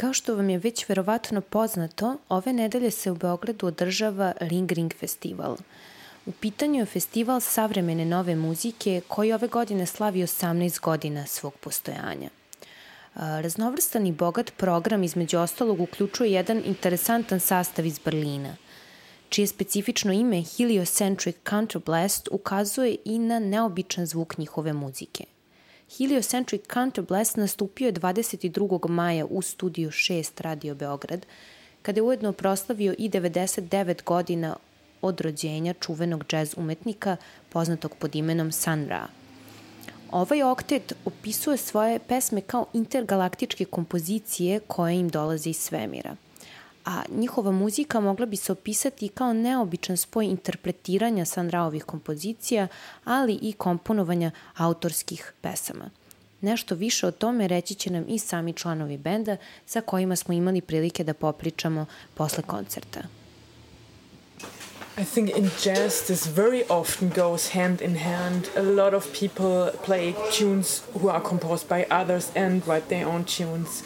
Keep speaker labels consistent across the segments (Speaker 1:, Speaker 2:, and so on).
Speaker 1: Kao što vam je već verovatno poznato, ove nedelje se u Beogradu održava Lingering festival. U pitanju je festival savremene nove muzike koji ove godine slavi 18 godina svog postojanja. Raznovrstan i bogat program između ostalog uključuje jedan interesantan sastav iz Berlina, čije specifično ime Heliocentric Counterblast ukazuje i na neobičan zvuk njihove muzike – Heliocentric Counterblast nastupio je 22. maja u studiju 6 Radio Beograd, kada je ujedno proslavio i 99 godina od rođenja čuvenog džez umetnika poznatog pod imenom Sun Ra. Ovaj oktet opisuje svoje pesme kao intergalaktičke kompozicije koje im dolaze iz svemira – a njihova muzika mogla bi se opisati kao neobičan spoj interpretiranja Sandraovih kompozicija, ali i komponovanja autorskih pesama. Nešto više o tome reći će nam i sami članovi benda sa kojima smo imali prilike da popričamo posle koncerta.
Speaker 2: I think in jazz this very often goes hand in hand. A lot of people play tunes who are composed by others and write their own tunes.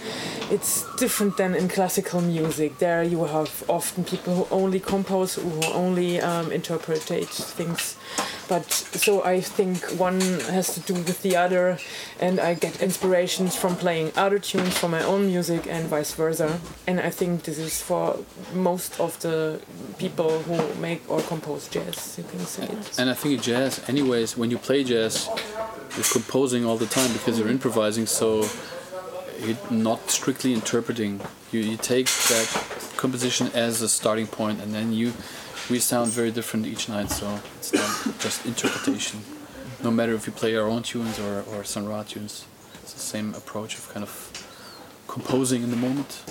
Speaker 2: It's different than in classical music. There you have often people who only compose, who only um, interpret things but so I think one has to do with the other, and I get inspirations from playing other tunes from my own music and vice versa. And I think this is for most of the people who make or compose jazz. You can say it.
Speaker 3: And I think in jazz, anyways, when you play jazz, you're composing all the time because you're improvising. So you're not strictly interpreting. You you take that composition as a starting point, and then you we sound very different each night, so it's not just interpretation. No matter if you play our own tunes or, or Sun Ra tunes, it's the same approach of kind of composing in the moment.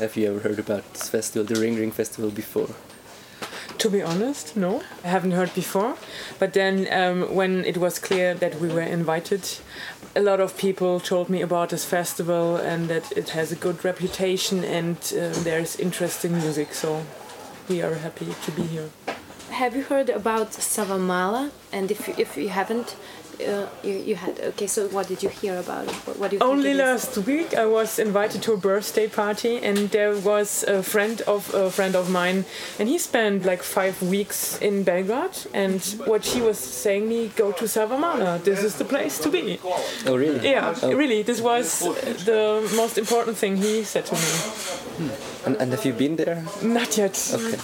Speaker 4: Have you ever heard about this festival, the Ring Ring Festival, before?
Speaker 2: To be honest, no, I haven't heard before. But then, um, when it was clear that we were invited, a lot of people told me about this festival and that it has a good reputation and uh, there's interesting music. So we are happy to be here.
Speaker 1: Have you heard about Savamala? And if if you haven't, uh, you, you had okay. So what did you hear about it? What, what do you
Speaker 2: Only last week I was invited to a birthday party, and there was a friend of a friend of mine, and he spent like five weeks in Belgrade. And what she was saying me, go to Savamala. This is the place to be.
Speaker 4: Oh really?
Speaker 2: Yeah,
Speaker 4: oh.
Speaker 2: really. This was the most important thing he said to me.
Speaker 4: Hmm. And, and have you been there?
Speaker 2: Not yet.
Speaker 4: Okay.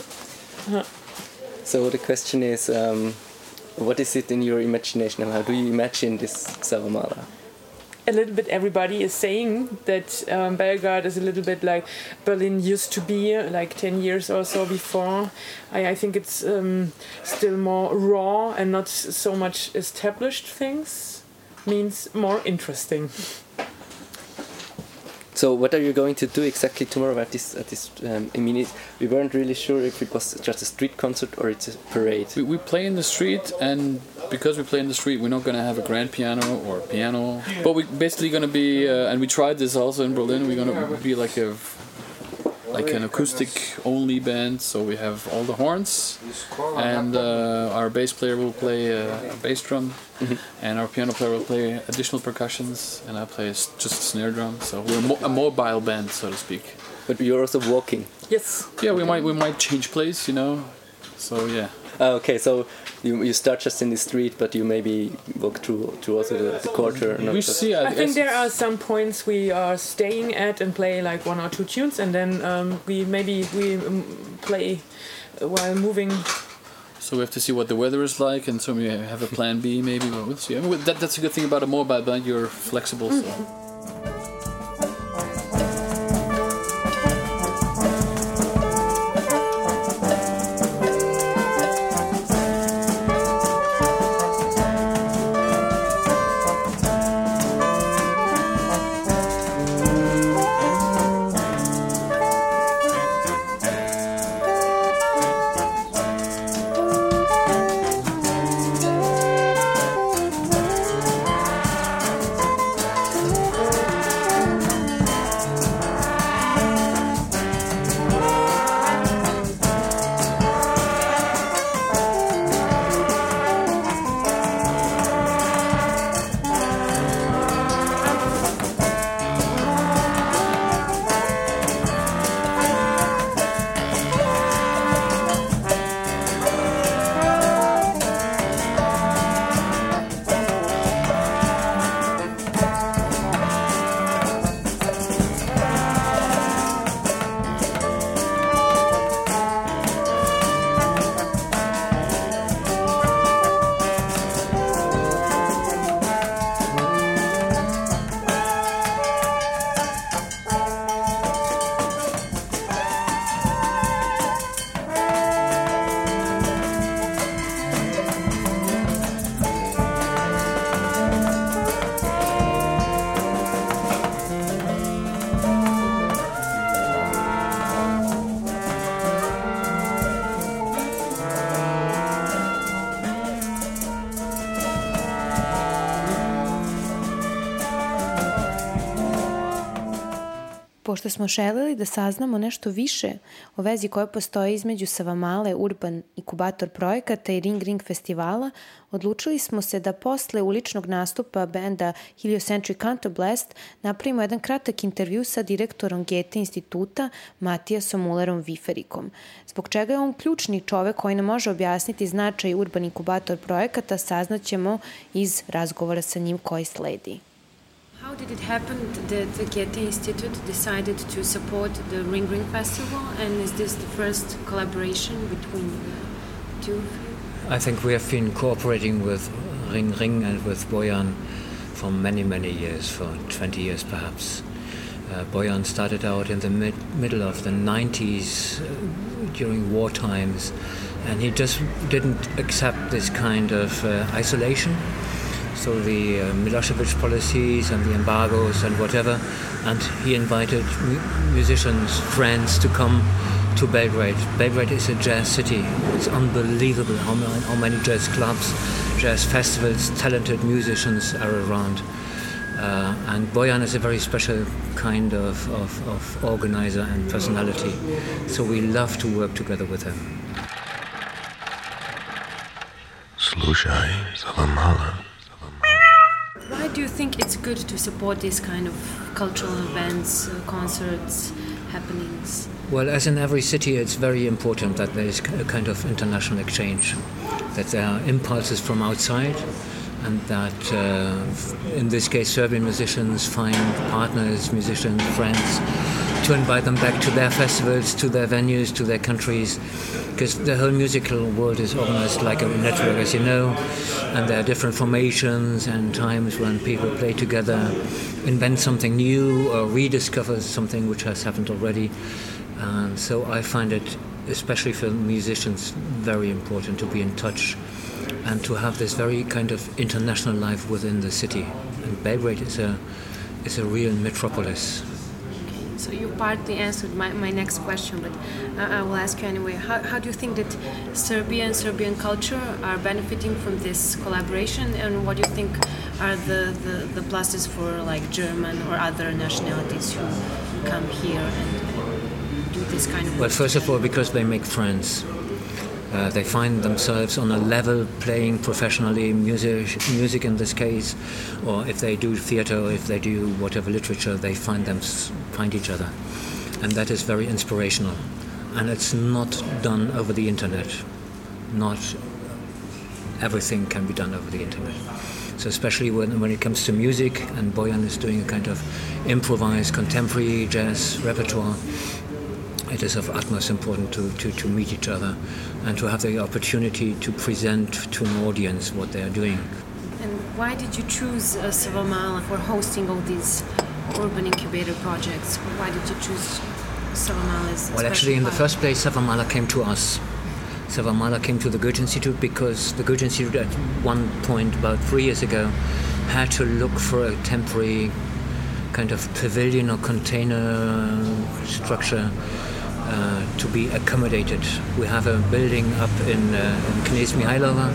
Speaker 4: Huh. So the question is, um, what is it in your imagination? How do you imagine this Savamala?
Speaker 2: a little bit everybody is saying that um, Belgrade is a little bit like Berlin used to be like 10 years or so before. I, I think it's um, still more raw and not so much established things, means more interesting.
Speaker 4: So what are you going to do exactly tomorrow at this at this? Um, we weren't really sure if it was just a street concert or it's a parade.
Speaker 3: We, we play in the street, and because we play in the street, we're not going to have a grand piano or piano, but we're basically going to be. Uh, and we tried this also in Berlin. We're going to be like a like an acoustic only band. So we have all the horns, and uh, our bass player will play a, a bass drum, mm-hmm. and our piano player will play additional percussions, and I play just a snare drum. So we're mo- a mobile band, so to speak.
Speaker 4: But you're also walking.
Speaker 2: Yes.
Speaker 3: Yeah, we might we might change place, you know. So yeah.
Speaker 4: Uh, okay, so you, you start just in the street, but you maybe walk through to also the, the quarter.
Speaker 3: we see.
Speaker 2: I, I think there are some points we are staying at and play like one or two tunes, and then um, we maybe we um, play while moving.
Speaker 3: So we have to see what the weather is like, and so we have a plan B. Maybe we'll see. I mean, that, that's a good thing about a mobile band. You're flexible. So.
Speaker 1: Pošto smo želeli da saznamo nešto više o vezi koja postoji između Savamale, Urban Inkubator projekata i Ring Ring festivala, odlučili smo se da posle uličnog nastupa benda Heliocentric Counterblast napravimo jedan kratak intervju sa direktorom Gete instituta Matijasom Mullerom Viferikom, zbog čega je on ključni čovek koji nam može objasniti značaj Urban Inkubator projekata saznaćemo iz razgovora sa njim koji sledi. How did it happen that the Goethe Institute decided to support the Ring Ring Festival? And is this the first collaboration between the two?
Speaker 5: I think we have been cooperating with Ring Ring and with Boyan for many, many years, for 20 years perhaps. Uh, Boyan started out in the mid, middle of the 90s uh, during war times, and he just didn't accept this kind of uh, isolation so the uh, Milosevic policies and the embargoes and whatever. And he invited mu- musicians, friends to come to Belgrade. Belgrade is a jazz city. It's unbelievable how, how many jazz clubs, jazz festivals, talented musicians are around. Uh, and Boyan is a very special kind of, of, of organizer and personality. So we love to work together with him.
Speaker 1: Слушай, do you think it's good to support these kind of cultural events, uh, concerts, happenings?
Speaker 5: Well, as in every city, it's very important that there is a kind of international exchange, that there are impulses from outside, and that uh, in this case, Serbian musicians find partners, musicians, friends to invite them back to their festivals, to their venues, to their countries, because the whole musical world is organized like a network, as you know, and there are different formations and times when people play together, invent something new, or rediscover something which has happened already. And so I find it, especially for musicians, very important to be in touch and to have this very kind of international life within the city. And Belgrade is a is a real metropolis.
Speaker 1: So you partly answered my, my next question, but I, I will ask you anyway. How, how do you think that Serbia and Serbian culture are benefiting from this collaboration, and what do you think are the, the, the pluses for like German or other nationalities who come here and do this kind of? Work?
Speaker 5: Well, first of all, because they make friends. Uh, they find themselves on a level playing professionally music, music in this case, or if they do theater, or if they do whatever literature, they find them find each other, and that is very inspirational. And it's not done over the internet. Not everything can be done over the internet. So especially when, when it comes to music, and Boyan is doing a kind of improvised contemporary jazz repertoire, it is of utmost importance to, to, to meet each other and to have the opportunity to present to an audience what they are doing.
Speaker 1: And why did you choose uh, Savamala for hosting all these urban incubator projects? Why did you choose Savamala as
Speaker 5: Well, actually, in the first place, Savamala came to us. Savamala came to the Goethe Institute because the Goethe Institute, at one point about three years ago, had to look for a temporary kind of pavilion or container structure uh, to be accommodated. We have a building up in, uh, in Mihailova,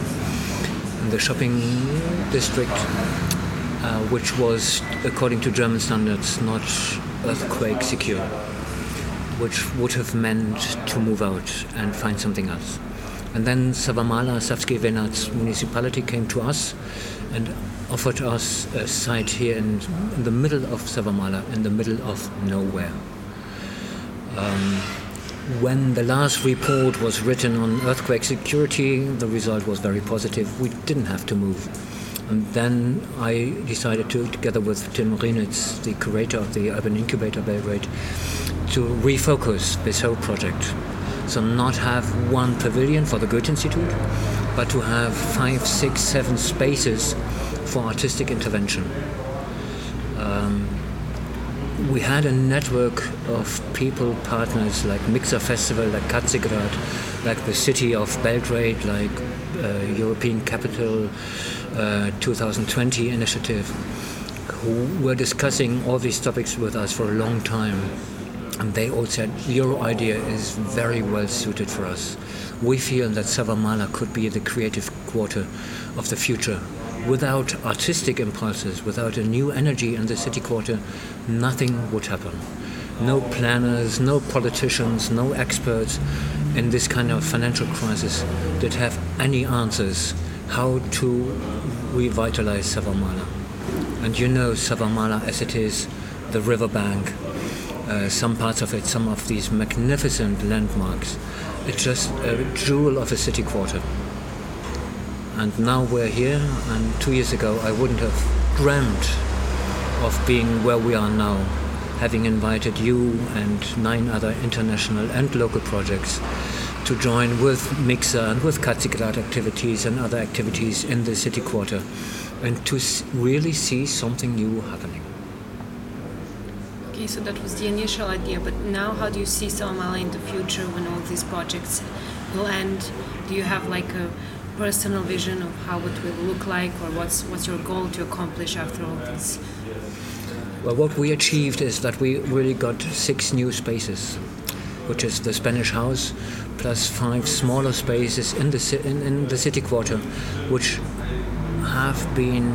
Speaker 5: in the shopping district, uh, which was, according to German standards, not earthquake secure, which would have meant to move out and find something else. And then Savamala, Savski Venac municipality came to us and offered us a site here in, in the middle of Savamala, in the middle of nowhere. Um, when the last report was written on earthquake security, the result was very positive. We didn't have to move. And then I decided to, together with Tim Rieniets, the curator of the Urban Incubator Belgrade, to refocus this whole project. So not have one pavilion for the Goethe Institute, but to have five, six, seven spaces for artistic intervention. Um, we had a network of people, partners like Mikser Festival, like KC Grad, like the city of Belgrade, like uh, European Capital uh, 2020 initiative, who were discussing all these topics with us for a long time. And they all said, Your idea is very well suited for us. We feel that Savamala could be the creative quarter of the future without artistic impulses, without a new energy in the city quarter, nothing would happen. no planners, no politicians, no experts in this kind of financial crisis that have any answers how to revitalize Savamala. And you know Savamala as it is, the riverbank, uh, some parts of it, some of these magnificent landmarks. It's just a jewel of a city quarter. And now we're here, and two years ago I wouldn't have dreamt of being where we are now having invited you and nine other international and local projects to join with Mikser and with KC Grad activities and other activities in the city quarter and to really see something new happening.
Speaker 1: Okay, so that was the initial idea, but now how do you see Savamala in the future when all these projects will end? Do you have like a personal vision of how it will look like or what's, what's your goal to accomplish after all this?
Speaker 5: Well, what we achieved is that we really got six new spaces, which is the Spanish House, plus five smaller spaces in the in, in the city quarter, which have been,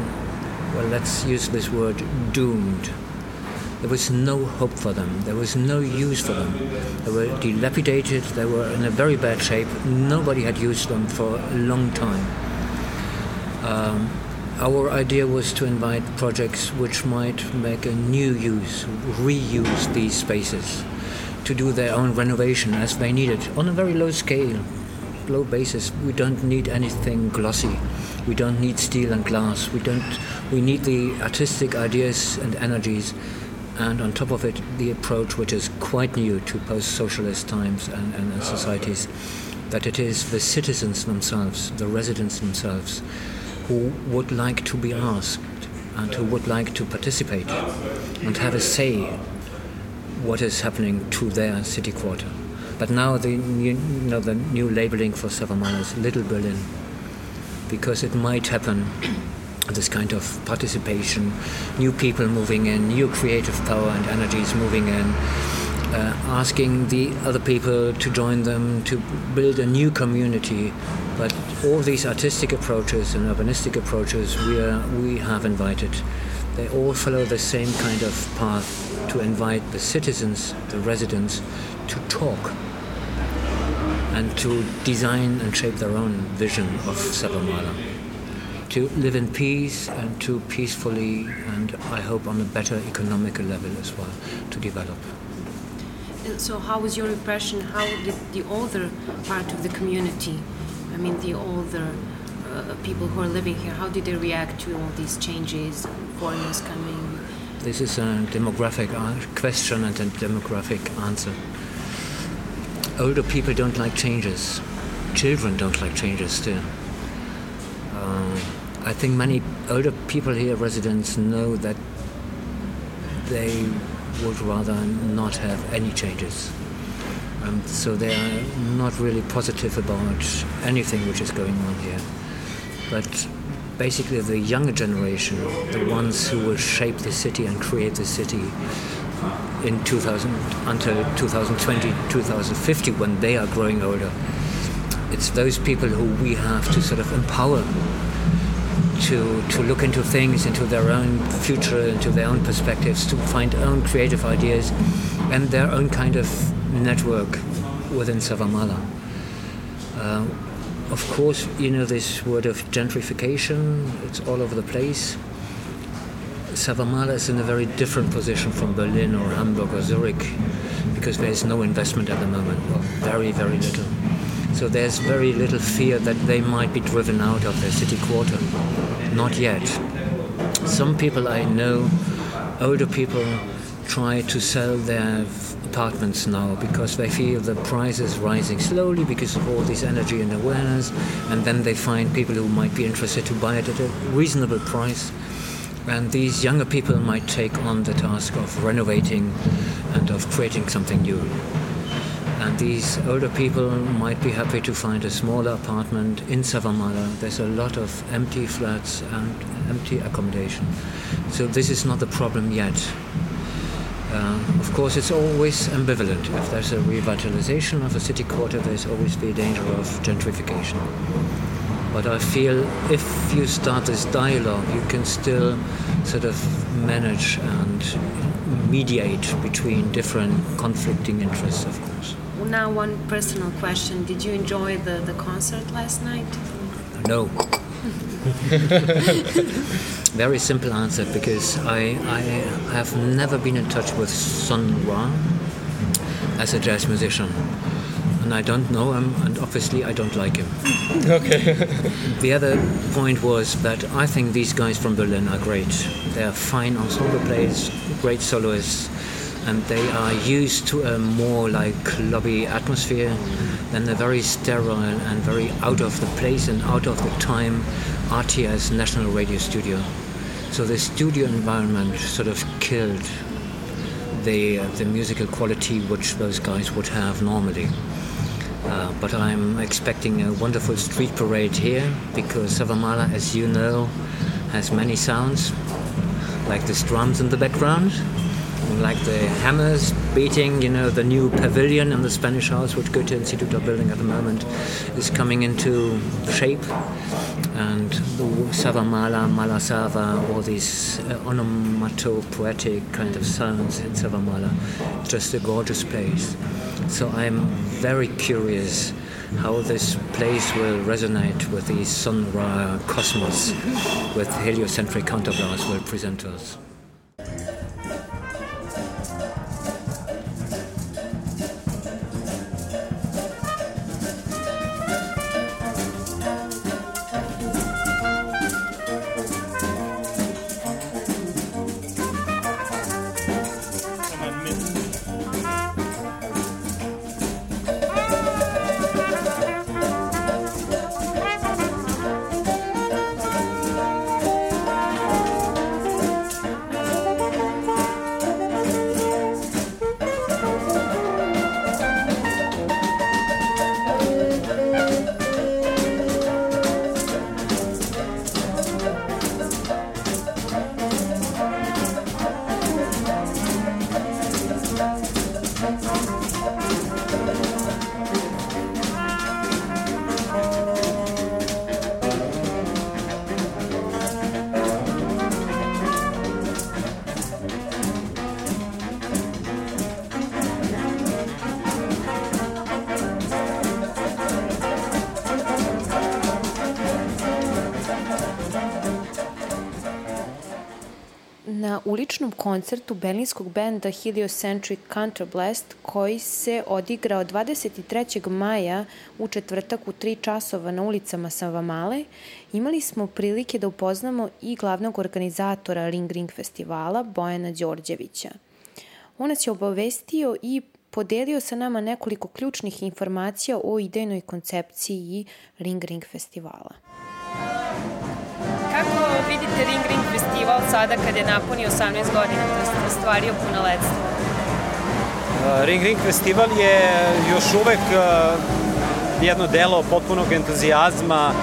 Speaker 5: well, let's use this word, doomed. There was no hope for them. There was no use for them. They were dilapidated. They were in a very bad shape. Nobody had used them for a long time. Um, our idea was to invite projects which might make a new use, reuse these spaces, to do their own renovation as they need it on a very low scale, low basis. We don't need anything glossy. We don't need steel and glass. We don't. We need the artistic ideas and energies, and on top of it, the approach which is quite new to post-socialist times and, and ah, societies, that it is the citizens themselves, the residents themselves who would like to be asked and who would like to participate and have a say what is happening to their city quarter. But now the new, you know, the new labeling for Savamala is Little Berlin because it might happen this kind of participation, new people moving in, new creative power and energies moving in, uh, asking the other people to join them to build a new community but all these artistic approaches and urbanistic approaches we, are, we have invited, they all follow the same kind of path to invite the citizens, the residents, to talk and to design and shape their own vision of Savamala. To live in peace and to peacefully and I hope on a better economical level as well to develop.
Speaker 1: So, how was your impression? How did the older part of the community I mean, the older uh, people who are living here, how did they react to all these changes, foreigners coming?
Speaker 5: This is a demographic question and a demographic answer. Older people don't like changes. Children don't like changes still. I think many older people here, residents, know that they would rather not have any changes. Um, so they are not really positive about anything which is going on here. But basically, the younger generation, the ones who will shape the city and create the city in 2000 until 2020, 2050, when they are growing older, it's those people who we have to sort of empower to, to look into things, into their own future, into their own perspectives, to find own creative ideas and their own kind of network within Savamala. Uh, of course, you know this word of gentrification, it's all over the place. Savamala is in a very different position from Berlin or Hamburg or Zurich because there is no investment at the moment, very, very little. So there's very little fear that they might be driven out of their city quarter. Not yet. Some people I know, older people, try to sell their apartments now because they feel the price is rising slowly because of all this energy and awareness, and then they find people who might be interested to buy it at a reasonable price. And these younger people might take on the task of renovating and of creating something new. And these older people might be happy to find a smaller apartment in Savamala. There's a lot of empty flats and empty accommodation. So this is not the problem yet. Uh, of course, it's always ambivalent. If there's a revitalization of a city quarter, there's always the danger of gentrification. But I feel if you start this dialogue, you can still sort of manage and mediate between different conflicting interests, of course.
Speaker 1: Now, one personal question: Did you enjoy the the concert last night?
Speaker 5: No. Very simple answer because I, I have never been in touch with Sun Ra as a jazz musician. And I don't know him, and obviously I don't like him.
Speaker 6: Okay.
Speaker 5: the other point was that I think these guys from Berlin are great. They are fine ensemble players, great soloists, and they are used to a more like clubby atmosphere than the very sterile and very out of the place and out of the time RTS National Radio Studio. So the studio environment sort of killed the uh, the musical quality which those guys would have normally. Uh, but I'm expecting a wonderful street parade here because Savamala, as you know, has many sounds, like the drums in the background, like the hammers beating, you know, the new pavilion in the Spanish house, which Goethe Institute are building at the moment, is coming into shape. And the Savamala, Malasava, all these uh, onomatopoetic kind of sounds in Savamala, just a gorgeous place. So I'm very curious how this place will resonate with the Sun Ra cosmos with heliocentric counterblast will present us.
Speaker 1: Koncertu berlinskog benda Heliocentric Counterblast koji se odigrao 23. maja u četvrtak u 3 časova na ulicama Savamale, imali smo prilike da upoznamo i glavnog organizatora Ring Ring festivala Bojana Đorđevića. On nas je obavestio i podelio sa nama nekoliko ključnih informacija o idejnoj koncepciji Ring Ring festivala.
Speaker 7: Vidite Ring Ring festival sada kad je napunio 18 godina, to je ostvario punoletstvo?
Speaker 6: Uh, Ring Ring festival je još uvek uh, jedno delo potpunog entuzijazma uh,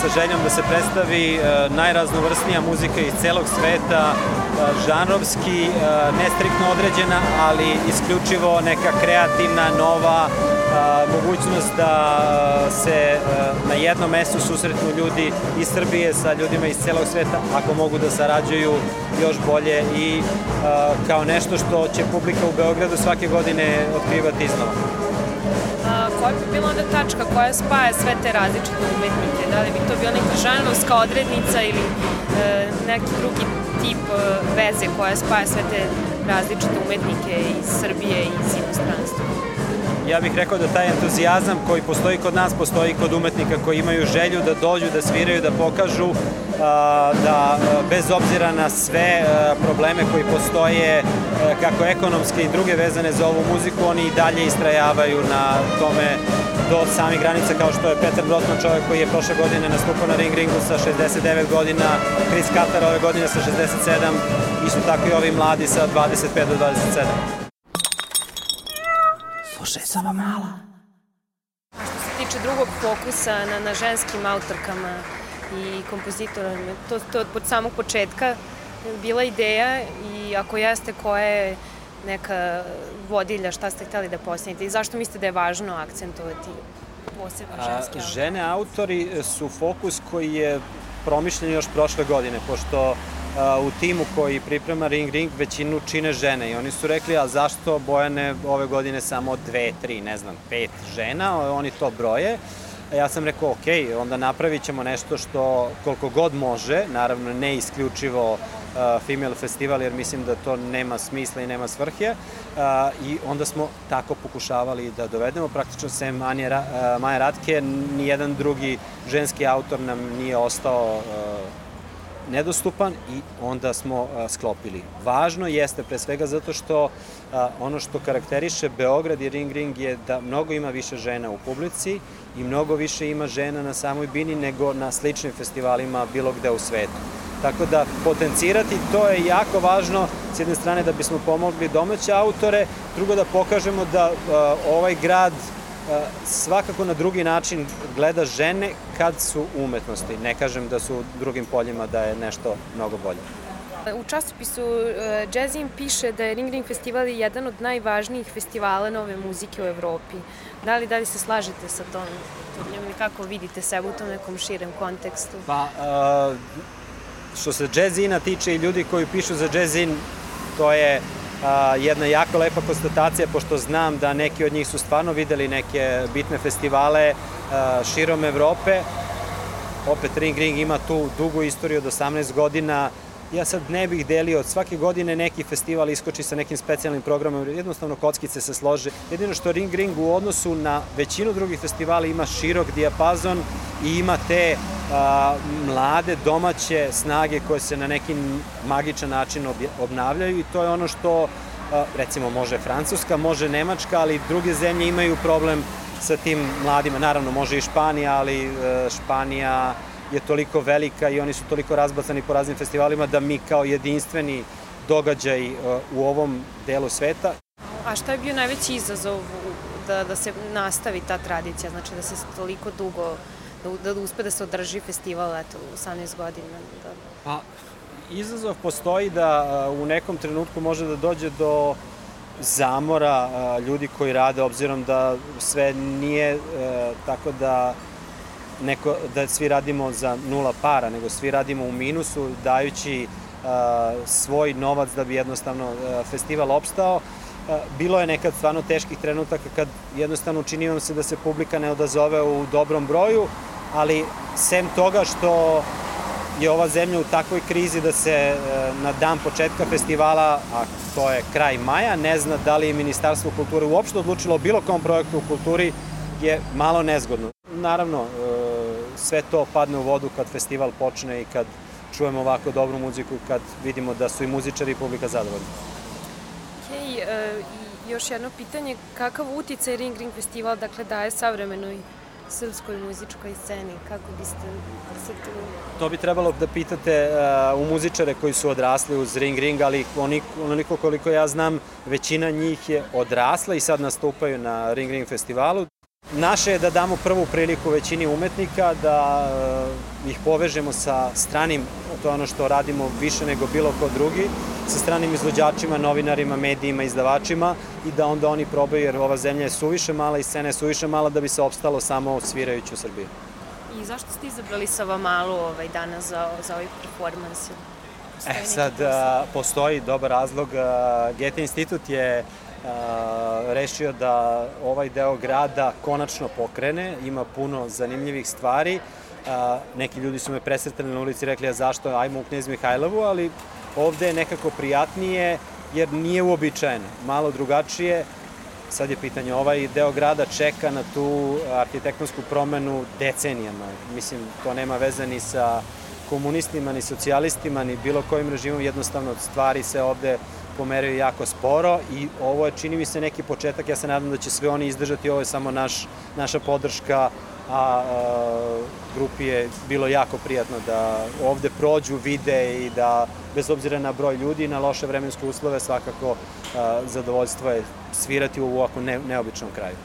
Speaker 6: sa željom da se predstavi najraznovrsnija muzika iz celog sveta, žanrovski, nestriktno određena, ali isključivo neka kreativna, nova mogućnost da se na jednom mestu susretnu ljudi iz Srbije sa ljudima iz celog sveta, ako mogu da sarađuju još bolje i kao nešto što će publika u Beogradu svake godine otkrivati iznova.
Speaker 7: A, koja bi bila onda tačka koja spaja sve te različite umetnike? Da li bi to bila neka žanrovska odrednica ili e, neki drugi tip e, veze koja spaja sve te različite umetnike iz Srbije i iz inostranstva?
Speaker 6: Ja bih rekao da taj entuzijazam koji postoji kod nas, postoji kod umetnika koji imaju želju da dođu, da sviraju, da pokažu da bez obzira na sve probleme koji postoje, kako ekonomske i druge vezane za ovu muziku, oni i dalje istrajavaju na tome do samih granica kao što je Petar Brotman, čovjek koji je prošle godine nastupao na Ring Ringu sa 69 godina, Chris Katar ove godine sa 67, isto tako i ovi mladi sa 25 do 27.
Speaker 1: Slušaj, sama mala.
Speaker 7: Što se tiče drugog fokusa na, na ženskim autorkama i kompozitorima, to, to od samog početka bila ideja i ako jeste koja je neka vodilja, šta ste hteli da postanete i zašto mislite da je važno akcentovati posebno ženske
Speaker 6: autori? Žene autori su fokus koji je promišljen još prošle godine, pošto u timu koji priprema Ring Ring većinu čine žene i oni su rekli, a zašto Bojane ove godine samo dve, tri, ne znam, pet žena, oni to broje. Ja sam rekao, ok, onda napravit ćemo nešto što koliko god može, naravno ne isključivo uh, female festival, jer mislim da to nema smisla i nema svrhe. Uh, I onda smo tako pokušavali da dovedemo, praktično sem Anje, uh, Maja Ratke, nijedan drugi ženski autor nam nije ostao nedostupan i onda smo sklopili. Važno jeste pre svega zato što ono što karakteriše Beograd i Ring Ring je da mnogo ima više žena u publici i mnogo više ima žena na samoj bini nego na sličnim festivalima bilo gde u svetu. Tako da potencirati to je jako važno s jedne strane da bismo pomogli domaće autore, drugo da pokažemo da ovaj grad svakako na drugi način gleda žene kad su u umetnosti. Ne kažem da su u drugim poljima da je nešto mnogo bolje.
Speaker 7: U časopisu uh, Jazzim piše da je Ring Ring festival jedan od najvažnijih festivala nove muzike u Evropi. Da li, da li se slažete sa tom tvrdnjom ili kako vidite sebe u tom nekom širem kontekstu?
Speaker 6: Pa, uh, što se Jazzina tiče i ljudi koji pišu za Jazzin, to je a, jedna jako lepa konstatacija, pošto znam da neki od njih su stvarno videli neke bitne festivale širom Evrope. Opet Ring Ring ima tu dugu istoriju od 18 godina, ja sad ne bih delio, svake godine neki festival iskoči sa nekim specijalnim programom, jednostavno kockice se slože. Jedino što Ring Ring u odnosu na većinu drugih festivala ima širok dijapazon i ima te a, mlade domaće snage koje se na neki magičan način obnavljaju i to je ono što a, recimo može Francuska, može Nemačka, ali druge zemlje imaju problem sa tim mladima. Naravno može i Španija, ali e, Španija je toliko velika i oni su toliko razbacani po raznim festivalima da mi kao jedinstveni događaj uh, u ovom delu sveta.
Speaker 7: A šta je bio najveći izazov da, da se nastavi ta tradicija, znači da se toliko dugo, da, da uspe da se održi festival eto, 18 godina? Da...
Speaker 6: Pa, izazov postoji da uh, u nekom trenutku može da dođe do zamora uh, ljudi koji rade, obzirom da sve nije tako da neko, da svi radimo za nula para, nego svi radimo u minusu, dajući uh, svoj novac da bi jednostavno uh, festival opstao. Uh, bilo je nekad stvarno teških trenutaka kad jednostavno čini vam se da se publika ne odazove u dobrom broju, ali sem toga što je ova zemlja u takvoj krizi da se na dan početka festivala, a to je kraj maja, ne zna da li je Ministarstvo kulture uopšte odlučilo bilo kom projektu u kulturi, je malo nezgodno. Naravno, sve to padne u vodu kad festival počne i kad čujemo ovako dobru muziku i kad vidimo da su i muzičari i publika zadovoljni.
Speaker 7: Hej, uh, i još jedno pitanje, kakav uticaj Ring Ring festival dakle daje savremenoj srpskoj muzičkoj sceni? Kako biste se tu...
Speaker 6: To bi trebalo da pitate uh, u muzičare koji su odrasli uz Ring Ring, ali onoliko koliko ja znam, većina njih je odrasla i sad nastupaju na Ring Ring festivalu. Naše je da damo prvu priliku većini umetnika, da uh, ih povežemo sa stranim, to je ono što radimo više nego bilo ko drugi, sa stranim izvođačima, novinarima, medijima, izdavačima i da onda oni probaju, jer ova zemlja je suviše mala i scena je suviše mala da bi se opstalo samo svirajući u Srbiji.
Speaker 7: I zašto ste izabrali Malu ovaj, danas za, za ovaj performans?
Speaker 6: E sad, postoji dobar razlog. Gete institut je rešio da ovaj deo grada konačno pokrene, ima puno zanimljivih stvari. Neki ljudi su me presretali na ulici i rekli, a zašto, ajmo u Knjez Mihajlovu, ali ovde je nekako prijatnije jer nije uobičajeno, malo drugačije. Sad je pitanje, ovaj deo grada čeka na tu arhitektonsku promenu decenijama. Mislim, to nema veze ni sa komunistima, ni socijalistima, ni bilo kojim režimom, jednostavno stvari se ovde pomeraju jako sporo i ovo je, čini mi se, neki početak. Ja se nadam da će sve oni izdržati, ovo je samo naš, naša podrška, a, a grupi je bilo jako prijatno da ovde prođu, vide i da, bez obzira na broj ljudi na loše vremenske uslove, svakako a, zadovoljstvo je svirati u ovako ne, neobičnom kraju.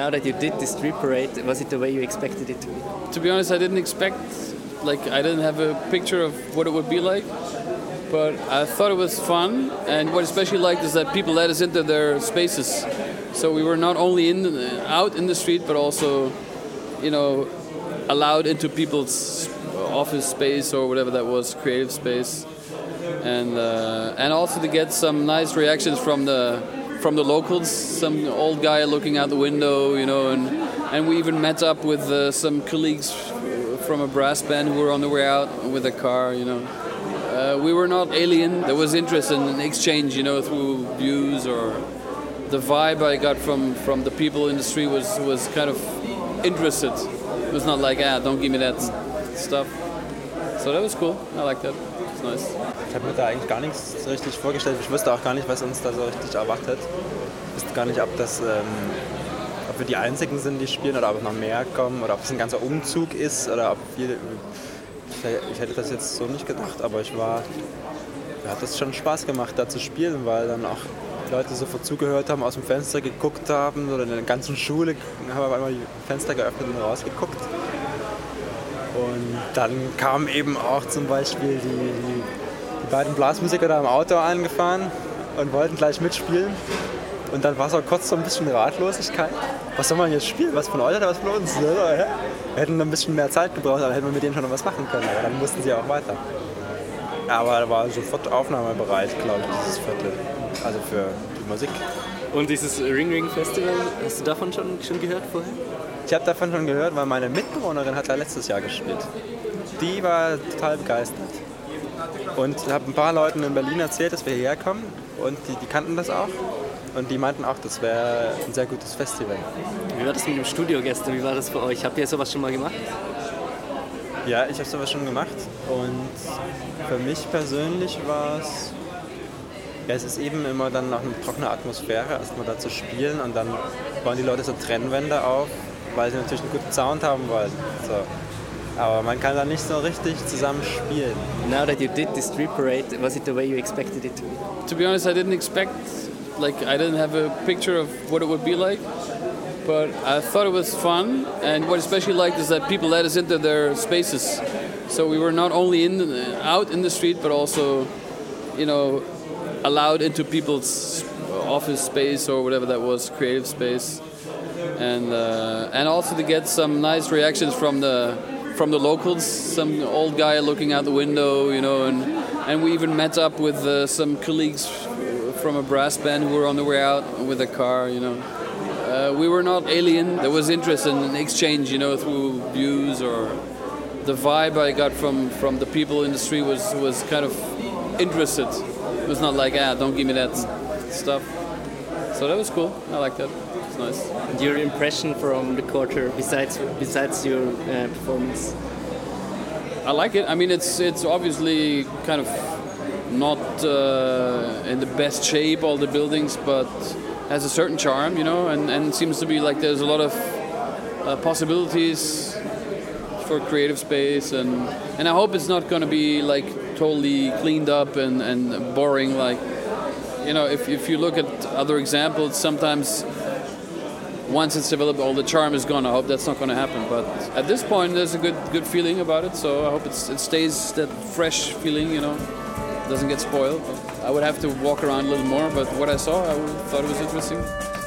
Speaker 4: Now that you did this street parade, was it the way you expected it to be?
Speaker 3: To be honest, I didn't expect, like, I didn't have a picture of what it would be like. But I thought it was fun, and what I especially liked is that people let us into their spaces. So we were not only in the, out in the street, but also, you know, allowed into people's office space or whatever that was, creative space, and uh, and also to get some nice reactions from the from the locals. Some old guy looking out the window, you know, and and we even met up with uh, some colleagues from a brass band who were on the way out with a car, you know. Uh, we were not alien. There was interest in exchange, you know, through views or the vibe I got from from the people in the street was was kind of interested. It was not like, ah, don't give me that stuff. So that was cool. I like that. It's nice.
Speaker 8: Ich habe mir da eigentlich gar nichts richtig vorgestellt. Ich wusste auch gar nicht, was uns da so richtig erwartet. Ich wusste gar nicht, ob das, ähm, ob wir die Einzigen sind, die spielen oder ob noch mehr kommen oder ob es ein ganzer Umzug ist oder ob wir. Ich hätte das jetzt so nicht gedacht, aber ich war. Mir hat das schon Spaß gemacht, da zu spielen, weil dann auch Leute sofort zugehört haben, aus dem Fenster geguckt haben oder in der ganzen Schule haben auf einmal die Fenster geöffnet und rausgeguckt. Und dann kamen eben auch zum Beispiel die, die, die beiden Blasmusiker da im Auto angefahren und wollten gleich mitspielen. Und dann war es auch kurz so ein bisschen Ratlosigkeit. Was soll man jetzt spielen? Was von euch oder was von uns? Wir hätten ein bisschen mehr Zeit gebraucht, dann hätten wir mit denen schon noch was machen können. Aber dann mussten sie auch weiter. Aber da war sofort aufnahmebereit, glaube ich, dieses Viertel. Also für die Musik.
Speaker 4: Und dieses Ring Ring Festival, hast du davon schon, schon gehört vorher?
Speaker 8: Ich habe davon schon gehört, weil meine Mitbewohnerin hat da letztes Jahr gespielt. Die war total begeistert. Und ich habe ein paar Leuten in Berlin erzählt, dass wir hierher kommen. Und die, die kannten das auch. Und die meinten auch, das wäre ein sehr gutes Festival.
Speaker 4: Wie war das mit dem Studio gestern? Wie war das für euch? Habt ihr sowas schon mal gemacht?
Speaker 8: Ja, ich habe sowas schon gemacht. Und für mich persönlich war es. Ja, es ist eben immer dann noch eine trockene Atmosphäre, erstmal da zu spielen und dann bauen die Leute so Trennwände auf, weil sie natürlich einen guten Sound haben wollen. So. Aber man kann da nicht so richtig zusammen spielen.
Speaker 4: Now that you did the street parade, was it the way you expected it to be?
Speaker 3: To be honest, I didn't expect, like, I didn't have a picture of what it would be like. But I thought it was fun, and what I especially liked is that people let us into their spaces. So we were not only in the, out in the street, but also, you know, allowed into people's office space or whatever that was, creative space, and uh, and also to get some nice reactions from the from the locals. Some old guy looking out the window, you know, and and we even met up with uh, some colleagues from a brass band who were on the way out with a car, you know. Uh, we were not alien. There was interest in exchange, you know, through views or the vibe I got from from the people in the street was was kind of interested. It was not like, ah, don't give me that stuff. So that was cool. I like that. Nice.
Speaker 4: And your impression from the quarter, besides besides your uh, performance?
Speaker 3: I like it. I mean, it's it's obviously kind of not uh, in the best shape, all the buildings, but has a certain charm, you know, and, and seems to be like there's a lot of uh, possibilities for creative space, and and I hope it's not going to be like totally cleaned up and, and boring. Like, you know, if if you look at other examples, sometimes once it's developed, all the charm is gone. I hope that's not going to happen. But at this point, there's a good good feeling about it. So I hope it stays that fresh feeling. You know, doesn't get spoiled. I would have to walk around a little more, but what I saw, I thought it was interesting.